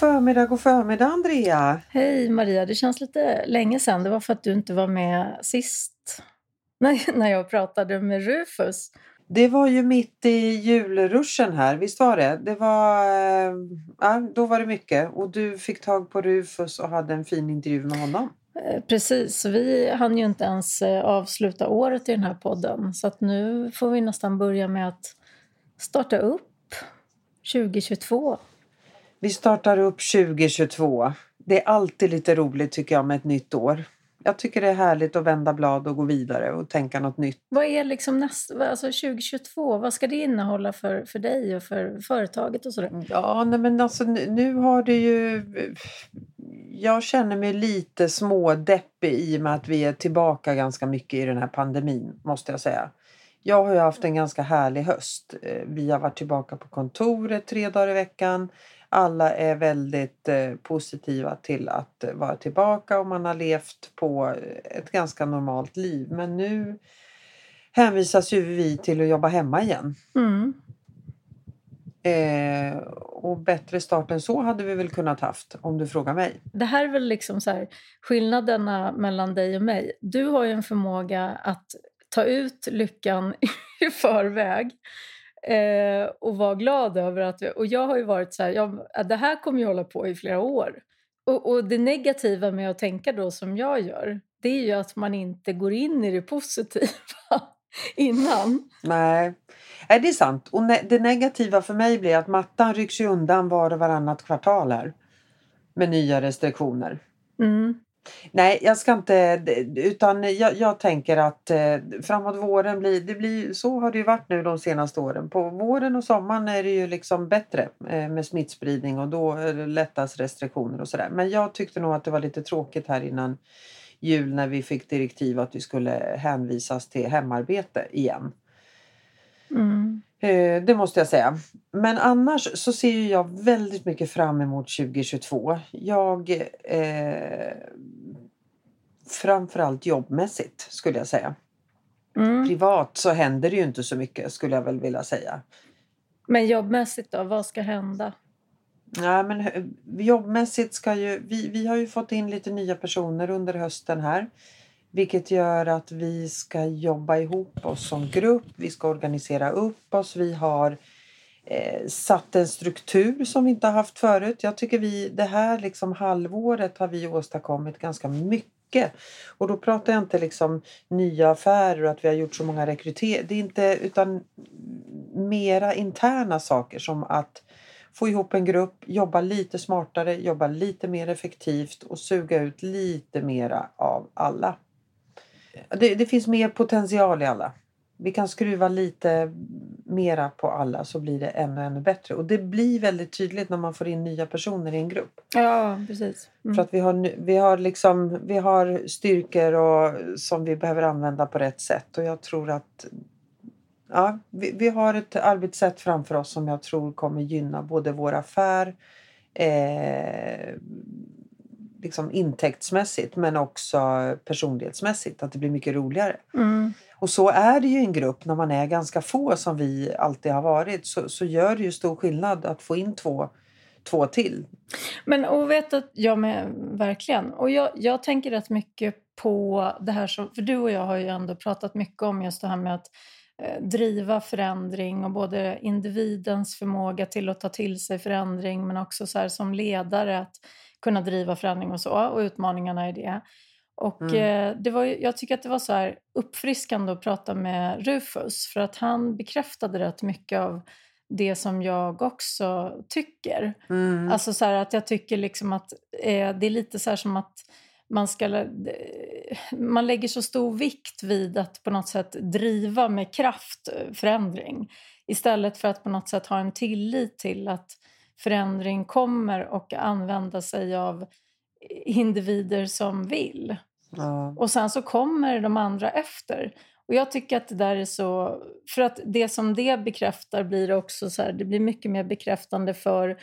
förmiddag, god förmiddag Andrea. Hej Maria, det känns lite länge sedan. Det var för att du inte var med sist när, när jag pratade med Rufus. Det var ju mitt i julruschen här, visst var det? det var, eh, ja, då var det mycket och du fick tag på Rufus och hade en fin intervju med honom. Eh, precis, vi hann ju inte ens eh, avsluta året i den här podden så att nu får vi nästan börja med att starta upp 2022. Vi startar upp 2022. Det är alltid lite roligt tycker jag med ett nytt år. Jag tycker det är härligt att vända blad och gå vidare och tänka något nytt. Vad är liksom nästa, alltså 2022, vad ska det innehålla för, för dig och för företaget och sådär? Ja, nej men alltså nu har det ju... Jag känner mig lite smådeppig i och med att vi är tillbaka ganska mycket i den här pandemin, måste jag säga. Jag har ju haft en ganska härlig höst. Eh, vi har varit tillbaka på kontoret tre dagar i veckan alla är väldigt eh, positiva till att eh, vara tillbaka och man har levt på eh, ett ganska normalt liv. Men nu hänvisas ju vi till att jobba hemma igen. Mm. Eh, och bättre start än så hade vi väl kunnat haft om du frågar mig. Det här är väl liksom så här, skillnaderna mellan dig och mig. Du har ju en förmåga att ta ut lyckan i förväg eh, och vara glad över att... Och jag har ju varit så här, ja, det här kommer ju hålla på i flera år. Och, och, det negativa med att tänka då som jag gör, det är ju att man inte går in i det positiva innan. Nej, det är sant. Och ne det negativa för mig blir att mattan rycks undan var och varannat kvartal här. Med nya restriktioner. Mm. Nej, jag ska inte... Utan jag, jag tänker att eh, framåt våren blir det... Blir, så har det ju varit nu de senaste åren. På våren och sommaren är det ju liksom bättre eh, med smittspridning och då lättas restriktioner och sådär. Men jag tyckte nog att det var lite tråkigt här innan jul när vi fick direktiv att vi skulle hänvisas till hemarbete igen. Mm. Eh, det måste jag säga. Men annars så ser jag väldigt mycket fram emot 2022. Jag eh, framförallt jobbmässigt skulle jag säga. Mm. Privat så händer det ju inte så mycket skulle jag väl vilja säga. Men jobbmässigt då, vad ska hända? Ja, men jobbmässigt ska ju, vi, vi har ju fått in lite nya personer under hösten här. Vilket gör att vi ska jobba ihop oss som grupp, vi ska organisera upp oss. Vi har eh, satt en struktur som vi inte har haft förut. Jag tycker vi, det här liksom halvåret har vi åstadkommit ganska mycket. Och då pratar jag inte liksom nya affärer och att vi har gjort så många rekryteringar. Det är inte utan mera interna saker som att få ihop en grupp, jobba lite smartare, jobba lite mer effektivt och suga ut lite mera av alla. Det, det, finns mer potential i alla. Vi kan skruva lite mera på alla så blir det ännu, ännu bättre. Och det blir väldigt tydligt när man får in nya personer i en grupp. Ja, precis. Mm. För att vi har, vi har, liksom, vi har styrkor och, som vi behöver använda på rätt sätt. Och jag tror att ja, vi, vi har ett arbetssätt framför oss som jag tror kommer gynna både vår affär eh, liksom intäktsmässigt men också personlighetsmässigt. Att det blir mycket roligare. Mm. Och så är det ju i en grupp när man är ganska få som vi alltid har varit. Så, så gör det ju stor skillnad att få in två, två till. Men och vet att jag med, verkligen. Och jag, jag tänker rätt mycket på det här som, för du och jag har ju ändå pratat mycket om just det här med att eh, driva förändring och både individens förmåga till att ta till sig förändring men också så här, som ledare att kunna driva förändring och så och utmaningarna i det. Och mm. eh, det var, jag tycker att det var så här uppfriskande att prata med Rufus för att han bekräftade rätt mycket av det som jag också tycker. Mm. Alltså så att jag tycker liksom att eh, det är lite så som att man, ska, man lägger så stor vikt vid att på något sätt driva med kraft eh, förändring istället för att på något sätt ha en tillit till att förändring kommer och använda sig av individer som vill. Ja. Och sen så kommer de andra efter. Och jag tycker att det där är så... För att det som det bekräftar blir också så här, det blir mycket mer bekräftande för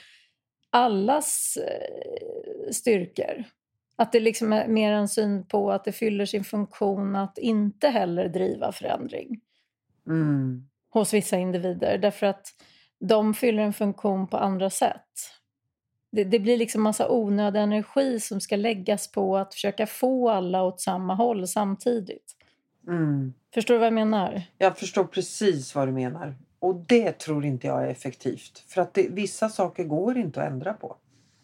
allas eh, styrkor. Att det liksom är mer en syn på att det fyller sin funktion att inte heller driva förändring. Mm. Hos vissa individer. Därför att de fyller en funktion på andra sätt. det, det, blir liksom massa onödig energi som ska läggas på att försöka få alla åt samma håll samtidigt. Mm. Förstår du vad jag menar? Jag förstår precis vad du menar. Och det tror inte jag är effektivt. För att det, vissa saker går inte att ändra på.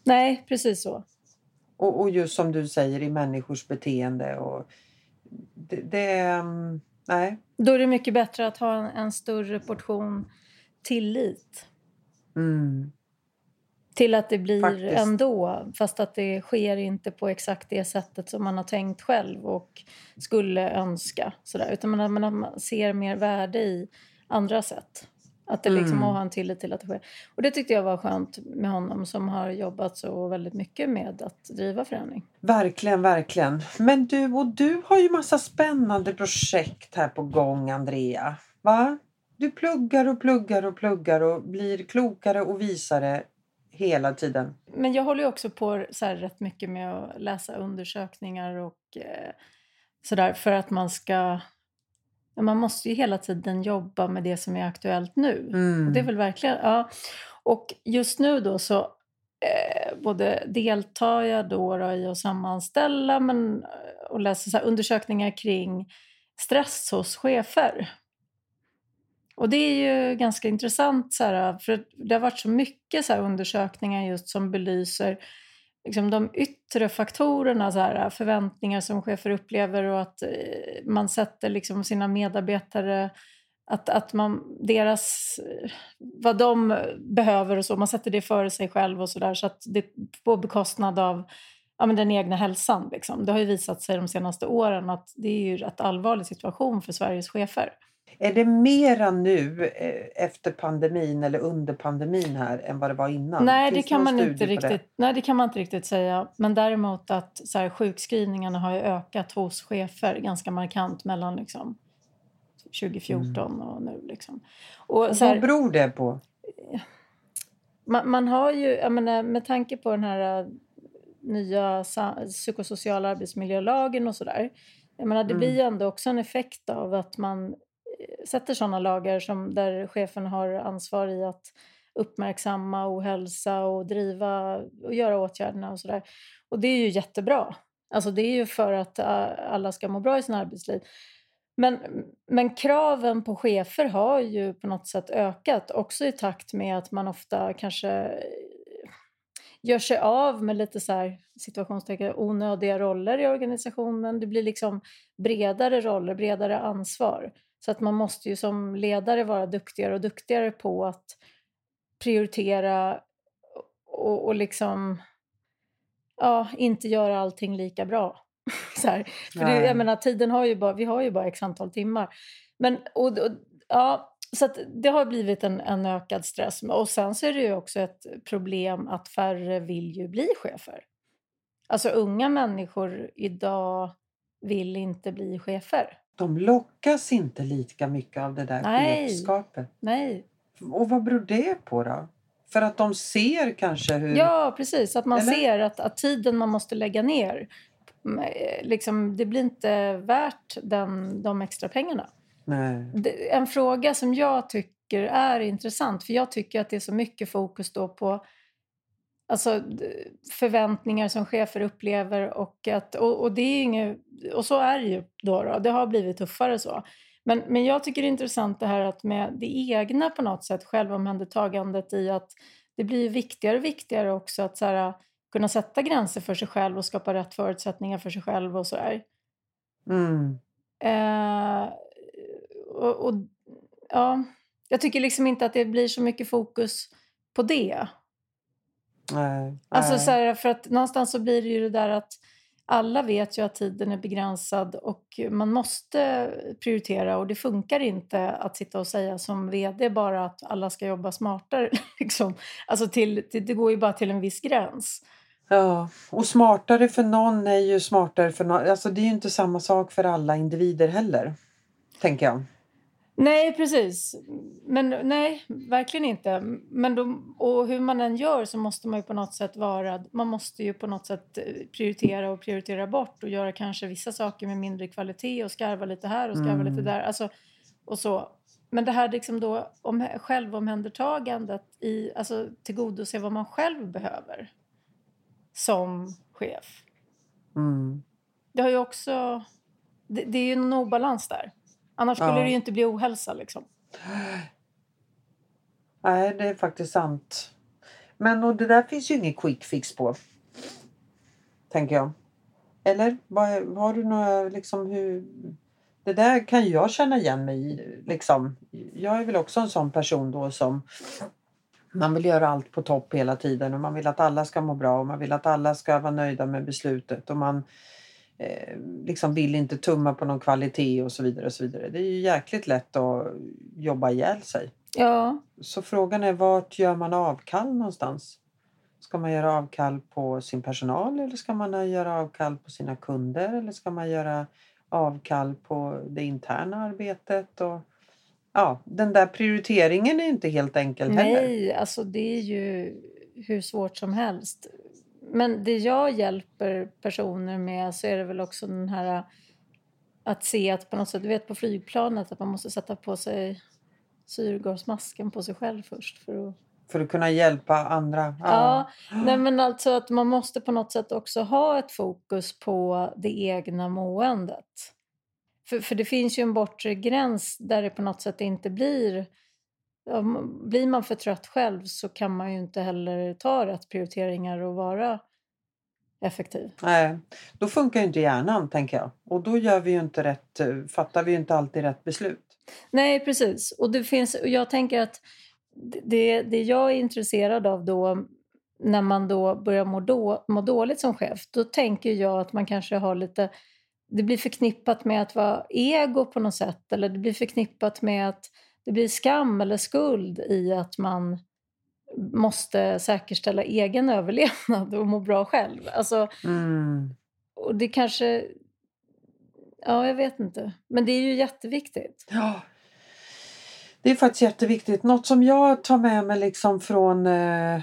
Nej, precis så. Och, och just som du säger i människors beteende. Och det, det, mm, nej. Då är det mycket bättre att ha en, en större portion tillit. Mm. Till att det blir Faktiskt. ändå, fast att det sker inte på exakt det sättet som man har tänkt själv och skulle önska. Sådär. Utan man, man ser mer värde i andra sätt. Att det liksom Mm. har en tillit till att det sker. Och det tyckte jag var skönt med honom som har jobbat så väldigt mycket med att driva förändring. Verkligen, verkligen. Men du och du har ju massa spännande projekt här på gång, Andrea. Va? Du pluggar och pluggar och pluggar och blir klokare och visare hela tiden. Men jag håller ju också på så här rätt mycket med att läsa undersökningar och eh, sådär för att man ska... Man måste ju hela tiden jobba med det som är aktuellt nu. Mm. Och det är väl verkligen... Ja. Och just nu då så eh, både deltar jag då, då i att sammanställa men, eh, och läsa så undersökningar kring stress hos chefer. Och det är ju ganska intressant så här, för det har varit så mycket så här undersökningar just som belyser liksom de yttre faktorerna, så här, förväntningar som chefer upplever och att eh, man sätter liksom sina medarbetare att, att man, deras, vad de behöver och så, man sätter det före sig själv och sådär så att det på bekostnad av ja, men den egna hälsan. Liksom. Det har ju visat sig de senaste åren att det är ju en rätt allvarlig situation för Sveriges chefer. Är det mera nu eh, efter pandemin eller under pandemin här än vad det var innan? Nej, Finns det kan man inte på det? riktigt. Nej, det kan man inte riktigt säga. Men däremot att så här, sjukskrivningarna har ju ökat hos chefer ganska markant mellan liksom 2014 och nu liksom. Och Och så här, Vad beror det på? man, man har ju, menar, med tanke på den här äh, nya psykosociala arbetsmiljölagen och sådär. Jag menar, det Mm. blir ju ändå också en effekt av att man sätter sådana lagar som där chefen har ansvar i att uppmärksamma ohälsa och driva och göra åtgärderna och sådär. Och det är ju jättebra. Alltså det är ju för att äh, alla ska må bra i sina arbetsliv. Men, men kraven på chefer har ju på något sätt ökat också i takt med att man ofta kanske eh, gör sig av med lite så här situationstecken onödiga roller i organisationen. Det blir liksom bredare roller, bredare ansvar. Så att man måste ju som ledare vara duktigare och duktigare på att prioritera och, och liksom ja, inte göra allting lika bra. så här. För det, jag menar, tiden har ju bara, vi har ju bara x antal timmar. Men, och, och, ja, så det har blivit en, en ökad stress. Och sen så är det ju också ett problem att färre vill ju bli chefer. Alltså unga människor idag vill inte bli chefer. De lockas inte lika mycket av det där chefskapet. Nej. Och vad beror det på då? För att de ser kanske hur... Ja, precis. Att man Eller? ser att, att tiden man måste lägga ner, mm, eh, liksom, det blir inte värt den, de extra pengarna. Nej. En fråga som jag tycker är intressant, för jag tycker att det är så mycket fokus då på alltså, förväntningar som chefer upplever och, att, och, och det är inget, och så är det ju då, då. Det har blivit tuffare så. Men, men jag tycker det är intressant det här att med det egna på något sätt, självomhändertagandet i att det blir viktigare och viktigare också att så här, kunna sätta gränser för sig själv och skapa rätt förutsättningar för sig själv och sådär. Mm. Eh, och, och, ja, jag tycker liksom inte att det blir så mycket fokus på det. Nej. Alltså så här, för att någonstans så blir det ju det där att alla vet ju att tiden är begränsad och man måste prioritera och det funkar inte att sitta och säga som vd bara att alla ska jobba smartare. Liksom. Alltså till, till, det går ju bara till en viss gräns. Ja, och smartare för någon är ju smartare för någon. Alltså det är ju inte samma sak för alla individer heller. Tänker jag. Nej, precis. Men nej, verkligen inte. Men då, och hur man än gör så måste man ju på något sätt vara... Man måste ju på något sätt eh, prioritera och prioritera bort och göra kanske vissa saker med mindre kvalitet och skarva lite här och skarva Mm. lite där. Alltså, och så. men det här liksom då om, självomhändertagandet i, alltså tillgodose vad man själv behöver som chef. Mm. Det har ju också... Det, det är ju en obalans där. Annars skulle Ja. det ju inte bli ohälsa. Liksom. Nej, det är faktiskt sant. Men och det där finns ju ingen quick fix på. Tänker jag. Eller? Har du några liksom hur... Det där kan jag känna igen mig i. Liksom. Jag är väl också en sån person då som man vill göra allt på topp hela tiden och man vill att alla ska må bra och man vill att alla ska vara nöjda med beslutet och man liksom vill inte tumma på någon kvalitet och så vidare. och så vidare. Det är ju jäkligt lätt att jobba ihjäl sig. Ja, Så frågan är vart gör man avkall någonstans? Ska man göra avkall på sin personal eller ska man göra avkall på sina kunder eller ska man göra avkall på det interna arbetet? Och, ja, den där prioriteringen är inte helt enkel heller. nej, alltså det är ju hur svårt som helst. Men det jag hjälper personer med så är det väl också den här att se att på något sätt, du vet på flygplanet att man måste sätta på sig syrgasmasken på sig själv först för att För att kunna hjälpa andra. Ja, nej men alltså att man måste på något sätt också ha ett fokus på det egna måendet. För, för det finns ju en bortre gräns där det på något sätt inte blir... Blir man för trött själv så kan man ju inte heller ta rätt prioriteringar och vara effektiv. Nej, då funkar ju inte hjärnan tänker jag. Och då gör vi ju inte rätt, fattar vi ju inte alltid rätt beslut. Nej, precis. Och det finns, jag tänker att det, det jag är intresserad av då när man då börjar må, då, må dåligt som chef, då tänker jag att man kanske har lite... Det blir förknippat med att vara ego på något sätt eller det blir förknippat med att det blir skam eller skuld i att man måste säkerställa egen överlevnad och må bra själv. Alltså, Mm. och det kanske... Ja, jag vet inte. Men det är ju jätteviktigt. Ja. Det är faktiskt jätteviktigt. Något som jag tar med mig liksom från eh,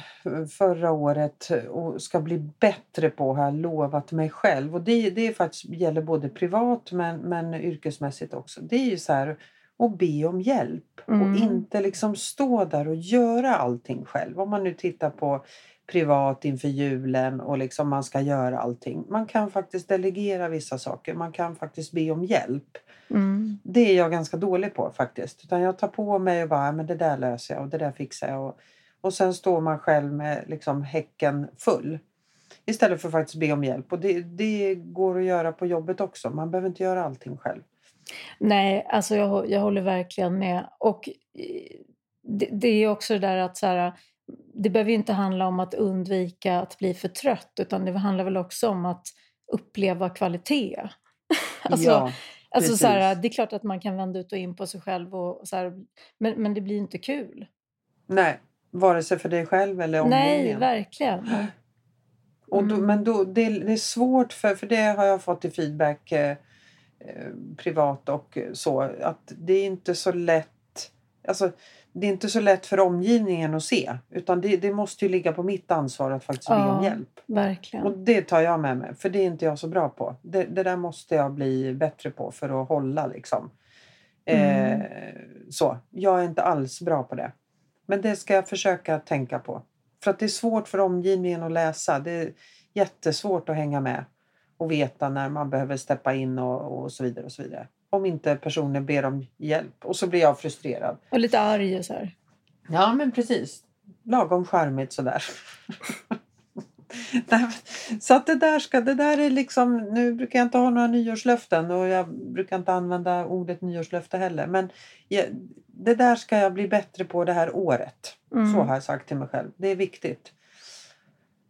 förra året och ska bli bättre på har jag lovat mig själv. Och det, det är faktiskt, gäller både privat men, men yrkesmässigt också. Det är ju så här att be om hjälp Mm. och inte liksom stå där och göra allting själv. Om man nu tittar på privat inför julen och liksom man ska göra allting. Man kan faktiskt delegera vissa saker. Man kan faktiskt be om hjälp. Mm. Det är jag ganska dålig på faktiskt. Utan jag tar på mig och bara, "Ja, men det där löser jag och det där fixar jag. Och, och sen står man själv med liksom häcken full. Istället för att faktiskt be om hjälp. Och det, det går att göra på jobbet också. Man behöver inte göra allting själv. Nej, alltså jag, jag håller verkligen med. Och eh, det, det är också det där att så här, det behöver ju inte handla om att undvika att bli för trött utan det handlar väl också om att uppleva kvalitet. alltså, ja, alltså så här, det är klart att man kan vända ut och in på sig själv och, och så här, men, men det blir inte kul. nej, vare sig för dig själv eller Nej, omgivningen. verkligen. Och då, Mm. Men då, det, det är svårt för, för det har jag fått i feedback eh, privat och så, att det är inte så lätt. Alltså, det är inte så lätt för omgivningen att se. Utan det, det måste ju ligga på mitt ansvar att faktiskt be om hjälp. Verkligen. Och det tar jag med mig. För det är inte jag så bra på. Det, det där måste jag bli bättre på för att hålla liksom. Eh, Mm. så. Jag är inte alls bra på det. Men det ska jag försöka tänka på. För att det är svårt för omgivningen att läsa. Det är jättesvårt att hänga med och veta när man behöver steppa in och, och så vidare. och så vidare. Om inte personen ber om hjälp. Och så blir jag frustrerad. Och lite arg och så här. Ja, men precis. Lagom charmigt sådär. Så att det där ska, det där är liksom, nu brukar jag inte ha några nyårslöften och jag brukar inte använda ordet nyårslöfte heller. Men jag, det där ska jag bli bättre på det här året. Mm. Så har jag sagt till mig själv. Det är viktigt.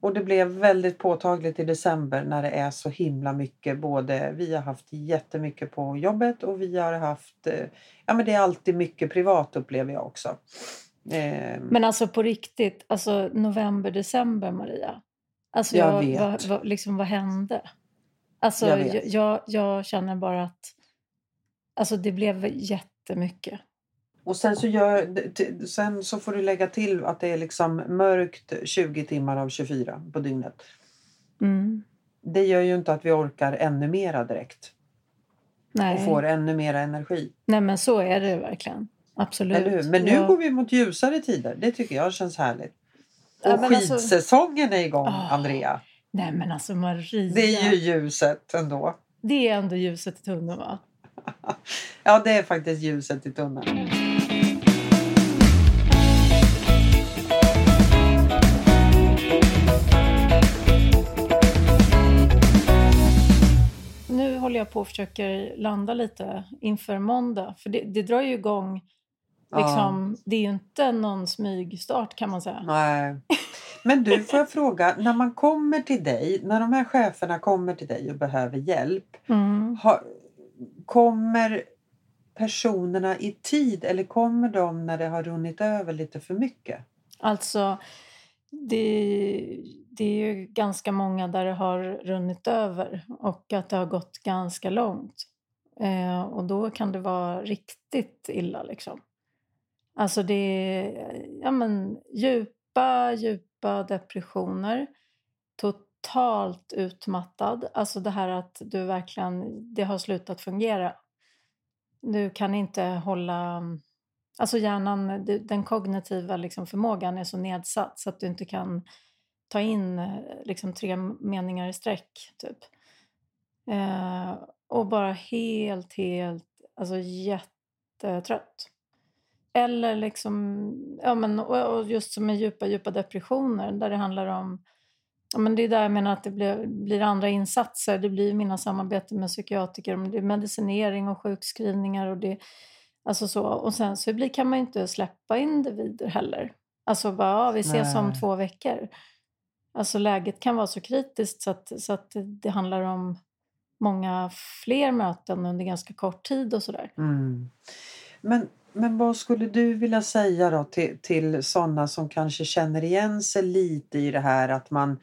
Och det blev väldigt påtagligt i december när det är så himla mycket. Både vi har haft jättemycket på jobbet och vi har haft, eh, ja men det är alltid mycket privat upplever jag också. Eh, Men alltså på riktigt, alltså november, december Maria. Alltså Jag jag, vet. Vad, vad, liksom, vad hände? Alltså Jag jag, jag känner bara att alltså, det blev jättemycket. Och sen så, gör, sen så får du lägga till att det är liksom mörkt 20 timmar av 24 på dygnet. Mm. Det gör ju inte att vi orkar ännu mera direkt och Nej. får ännu mera energi. Nej, men så är det verkligen. Absolut. Men nu Ja. går vi mot ljusare tider. Det tycker jag känns härligt. Ja, Och men alltså- skidsäsongen är igång, Ah, Andrea. Nej men alltså Maria. Det är ju ljuset ändå. det är ändå ljuset i tunneln va? Ja, det är faktiskt ljuset i tunneln. Jag på och försöker landa lite inför måndag. För det, det drar ju igång. Liksom, Det är ju inte någon smygstart kan man säga. Nej. Men du, får jag fråga, när man kommer till dig, när de här cheferna kommer till dig och behöver hjälp, Mm. har, kommer personerna i tid eller kommer de när det har runnit över lite för mycket? Alltså, det, det är ju ganska många där det har runnit över och att det har gått ganska långt. Eh, och då kan det vara riktigt illa liksom. Alltså det är ja, men, djupa, djupa depressioner. Totalt utmattad. Alltså det här att du verkligen, det har slutat fungera. Du kan inte hålla Alltså hjärnan, den kognitiva liksom förmågan är så nedsatt så att du inte kan ta in eh, liksom tre meningar i sträck. Typ. Eh, och bara helt, helt, alltså jättetrött. Eller liksom, ja men och och just som med djupa, djupa depressioner där det handlar om Ja, men det är där jag menar att det blir, blir andra insatser. Det blir mina samarbeten med psykiatriker, det är medicinering och sjukskrivningar och det, alltså så. Och sen så blir, kan man ju inte släppa individer heller. Alltså bara, ja, vi ses om Nej. två veckor. Alltså läget kan vara så kritiskt så att, så att det handlar om många fler möten under ganska kort tid och sådär. Mm. Men, men vad skulle du vilja säga då till, till sådana som kanske känner igen sig lite i det här att man,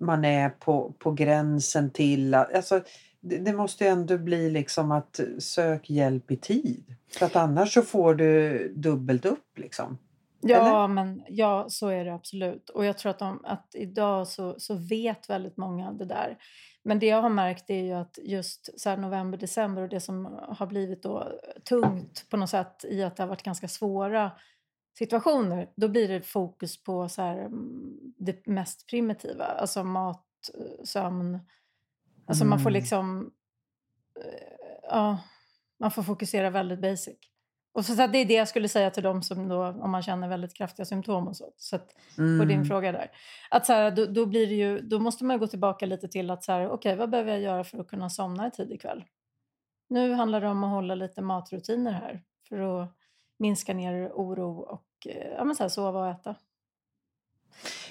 man är på, på gränsen till att... Alltså, det, det måste ju ändå bli liksom att eh, sök hjälp i tid. För att annars så får du dubbelt upp liksom. Ja, men ja, så är det absolut. Och jag tror att, de, att idag så, så vet väldigt många det där. Men det jag har märkt är ju att just så november, december och det som har blivit då tungt på något sätt i att det har varit ganska svåra situationer, då blir det fokus på så här, mm, det mest primitiva, alltså mat, eh, sömn. Alltså man får Mm. liksom, eh, ja, man får fokusera väldigt basic. Och så, så att det är det jag skulle säga till dem som då, om man känner väldigt kraftiga symptom och så. Så att, på din Mm. fråga där. Att så här, då, då, blir ju, då måste man gå tillbaka lite till att så här, okej, vad behöver jag göra för att kunna somna i tid ikväll? Nu handlar det om att hålla lite matrutiner här för att minska ner oro och eh, ja, men så här, sova och äta.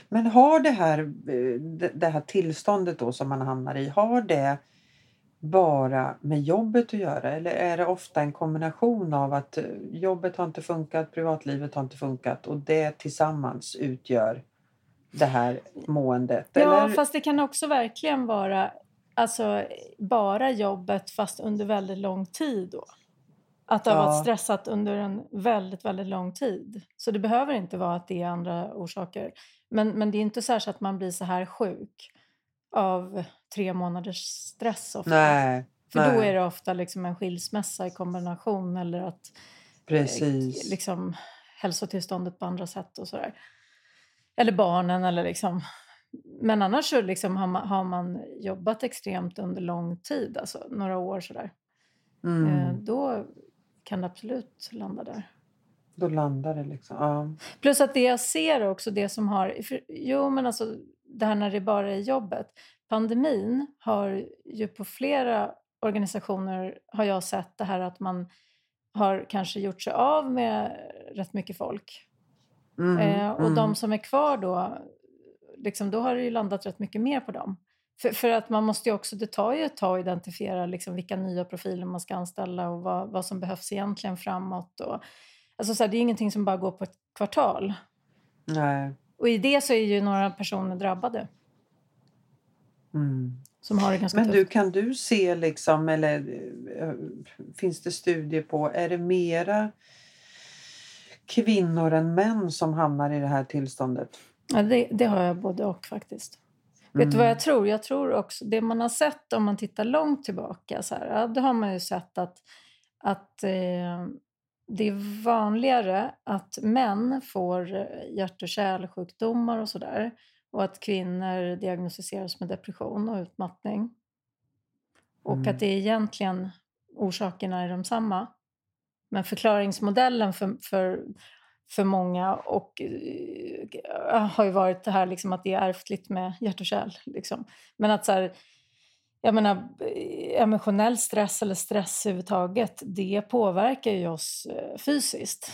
Men har det här, eh, det det här tillståndet då som man hamnar i, har det bara med jobbet att göra eller är det ofta en kombination av att eh, jobbet har inte funkat, privatlivet har inte funkat och det tillsammans utgör det här måendet? Ja, eller? fast det kan också verkligen vara alltså, bara jobbet fast under väldigt lång tid då. Att det har Ja. varit stressat under en väldigt, väldigt lång tid. Så det behöver inte vara att det är andra orsaker. Men, men det är inte så att man blir så här sjuk av tre månaders stress ofta. Nej, För då nej. är det ofta liksom en skilsmässa i kombination eller att precis. eh, liksom, hälsotillståndet på andra sätt och sådär. Eller barnen eller liksom. Men annars så liksom har, man, har man jobbat extremt under lång tid, alltså några år sådär. Eh, Mm, då kan det absolut landa där. då landar det liksom. Ja. Plus att det jag ser också, det som har... För, jo, men alltså det här när det bara är jobbet. Pandemin har ju på flera organisationer har jag sett det här att man har kanske gjort sig av med rätt mycket folk. Mm, Eh, och mm. de som är kvar då, liksom, då har det ju landat rätt mycket mer på dem. För, för att man måste ju också, det tar ju ett tag att identifiera liksom, vilka nya profiler man ska anställa och vad, vad som behövs egentligen framåt. Och, alltså, så här, det är ingenting som bara går på ett kvartal. Nej. Och i det så är ju några personer drabbade Mm. som har det ganska Men tufft. du, kan du se liksom, eller eh, finns det studier på, är det mera kvinnor än män som hamnar i det här tillståndet? Ja, det, det har jag både och faktiskt. Vet du vad jag tror? Jag tror också, det man har sett om man tittar långt tillbaka, så här, ja, då har man ju sett att, att eh, det är vanligare att män får hjärt och kärlsjukdomar och sådär och att kvinnor diagnostiseras med depression och utmattning. Och Mm. att det är egentligen orsakerna är de samma. Men förklaringsmodellen för, för, för många och, eh, har ju varit det här liksom att det är ärftligt med hjärt och kärl. Liksom. Men att så här, jag menar, emotionell stress eller stress överhuvudtaget, det påverkar ju oss eh, fysiskt.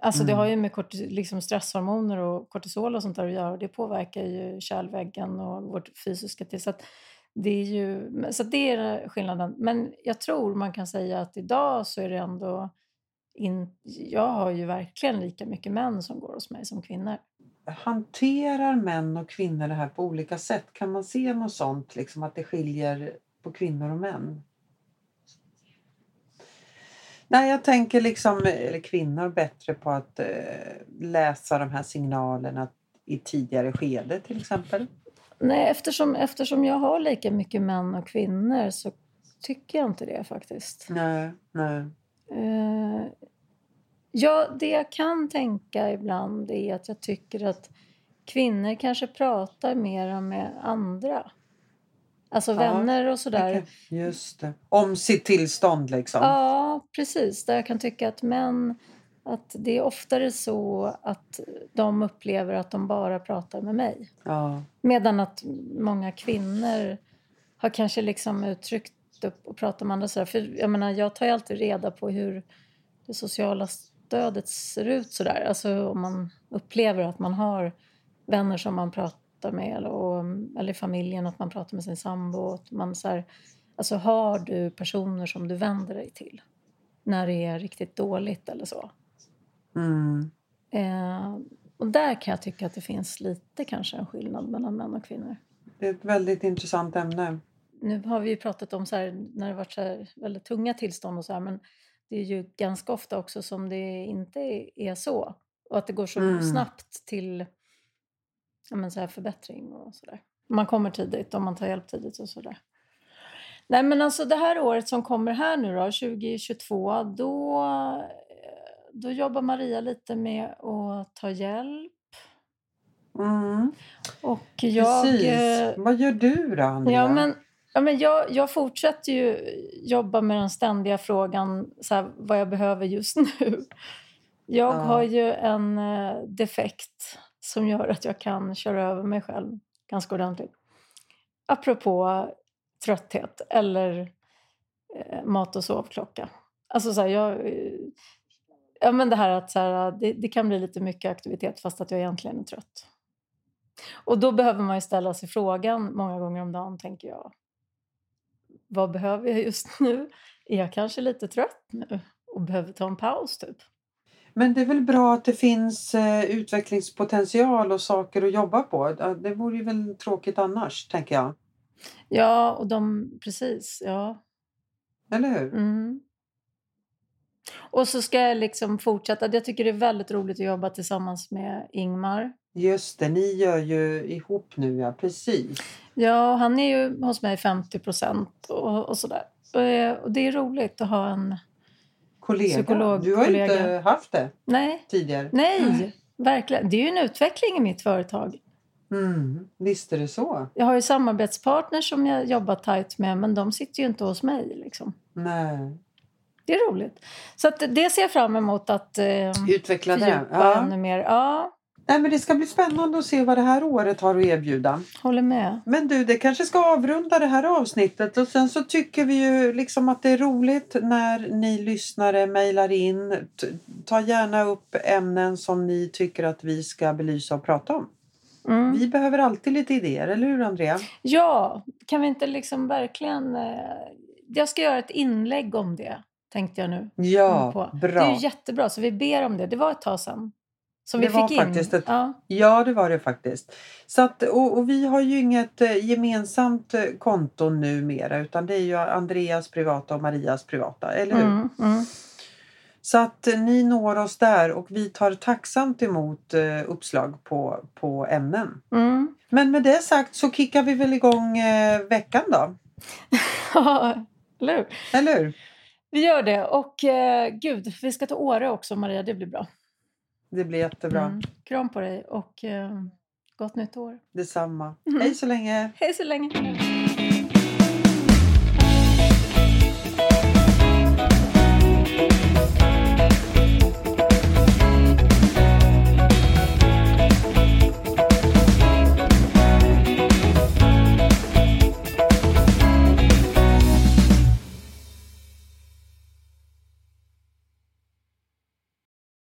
Alltså det Mm. har ju med kortis- liksom stresshormoner och kortisol och sånt där att göra och det påverkar ju kärlväggen och vårt fysiska till. Så det är ju så det är skillnaden. Men jag tror man kan säga att idag så är det ändå in, jag har ju verkligen lika mycket män som går hos mig som kvinnor. Hanterar män och kvinnor det här på olika sätt? Kan man se något sånt, liksom att det skiljer på kvinnor och män? Nej, jag tänker liksom, eller kvinnor bättre på att eh, läsa de här signalerna i tidigare skede till exempel. Nej, eftersom, eftersom jag har lika mycket män och kvinnor så tycker jag inte det faktiskt. Nej, nej. Eh, ja, det jag kan tänka ibland är att jag tycker att kvinnor kanske pratar mer med andra. Alltså Ja, vänner och sådär. Just det. Om sitt tillstånd liksom. Ja, precis. Där jag kan tycka att män, att det är oftare så att de upplever att de bara pratar med mig. Ja. Medan att många kvinnor har kanske liksom uttryckt upp och pratat med andra sådär. För jag menar, jag tar ju alltid reda på hur det sociala stödet ser ut sådär. Alltså om man upplever att man har vänner som man pratar med eller, och, eller i familjen att man pratar med sin sambo. Att man så här, alltså har du personer som du vänder dig till när det är riktigt dåligt eller så. Mm. Eh, och där kan jag tycka att det finns lite kanske en skillnad mellan män och kvinnor. Det är ett väldigt intressant ämne. Nu har vi ju pratat om så här, när det varit så väldigt tunga tillstånd och så här, men det är ju ganska ofta också som det inte är så. Och att det går så Mm. snabbt till ja, men så här förbättring och sådär. Man kommer tidigt om man tar hjälp tidigt och sådär. Nej men alltså det här året som kommer här nu då, 2022, då, då jobbar Maria lite med att ta hjälp. Mm. Och jag... Precis. eh, Vad gör du då, Andrea? Ja, men, ja, men jag, jag fortsätter ju jobba med den ständiga frågan så här, vad jag behöver just nu. Jag Ja. har ju en eh, defekt som gör att jag kan köra över mig själv ganska ordentligt. Apropå trötthet eller eh, mat och sovklocka. Alltså så här, jag, eh, ja, men det här att så här, det, det kan bli lite mycket aktivitet fast att jag egentligen är trött. Och då behöver man ju ställa sig frågan många gånger om dagen, tänker jag. Vad behöver jag just nu? Är jag kanske lite trött nu och behöver ta en paus typ? Men det är väl bra att det finns eh, utvecklingspotential och saker att jobba på. Det vore ju väl tråkigt annars, tänker jag. Ja, och de, precis, ja. Eller hur? Mm. Och så ska jag liksom fortsätta. Jag tycker det är väldigt roligt att jobba tillsammans med Ingmar. Just det, ni gör ju ihop nu, ja. Precis. Ja, han är ju hos mig 50 procent och, och sådär. Och, och det är roligt att ha en... Kollega. Psykolog- du har ju inte kollega. haft det Nej, tidigare. nej, verkligen. Det är ju en utveckling i mitt företag. Mm, visst är det så. Jag har ju samarbetspartners som jag jobbar tajt med, men de sitter ju inte hos mig. Liksom. Nej. Det är roligt. Så det ser jag fram emot att eh, Utveckla det. Ja. ännu mer. Ja, Nej, men det ska bli spännande att se vad det här året har att erbjuda. håller med. Men du, det kanske ska avrunda det här avsnittet och sen så tycker vi ju liksom att det är roligt när ni lyssnare mejlar in. Ta gärna upp ämnen som ni tycker att vi ska belysa och prata om. Mm. Vi behöver alltid lite idéer, eller hur Andrea? Ja, kan vi inte liksom verkligen... Eh, jag ska göra ett inlägg om det, tänkte jag nu. Ja, på. bra. Det är ju jättebra, så vi ber om det. Det var ett tag sedan. Som Det vi fick in. ett- Ja. Ja, det var det faktiskt. Så att, och, och vi har ju inget eh, gemensamt eh, konto numera utan det är ju Andreas privata och Marias privata, eller hur? Mm, mm. Så att eh, ni når oss där och vi tar tacksamt emot uppslag på, på ämnen. Mm. Men med det sagt så kickar vi väl igång veckan då, Ja, eller hur? eller hur? Vi gör det. Och eh, gud, vi ska ta Åre också Maria, det blir bra. Det blir jättebra. Mm. Kram på dig och eh, gott nytt år. Detsamma. Mm. Hej så länge. Hej så länge.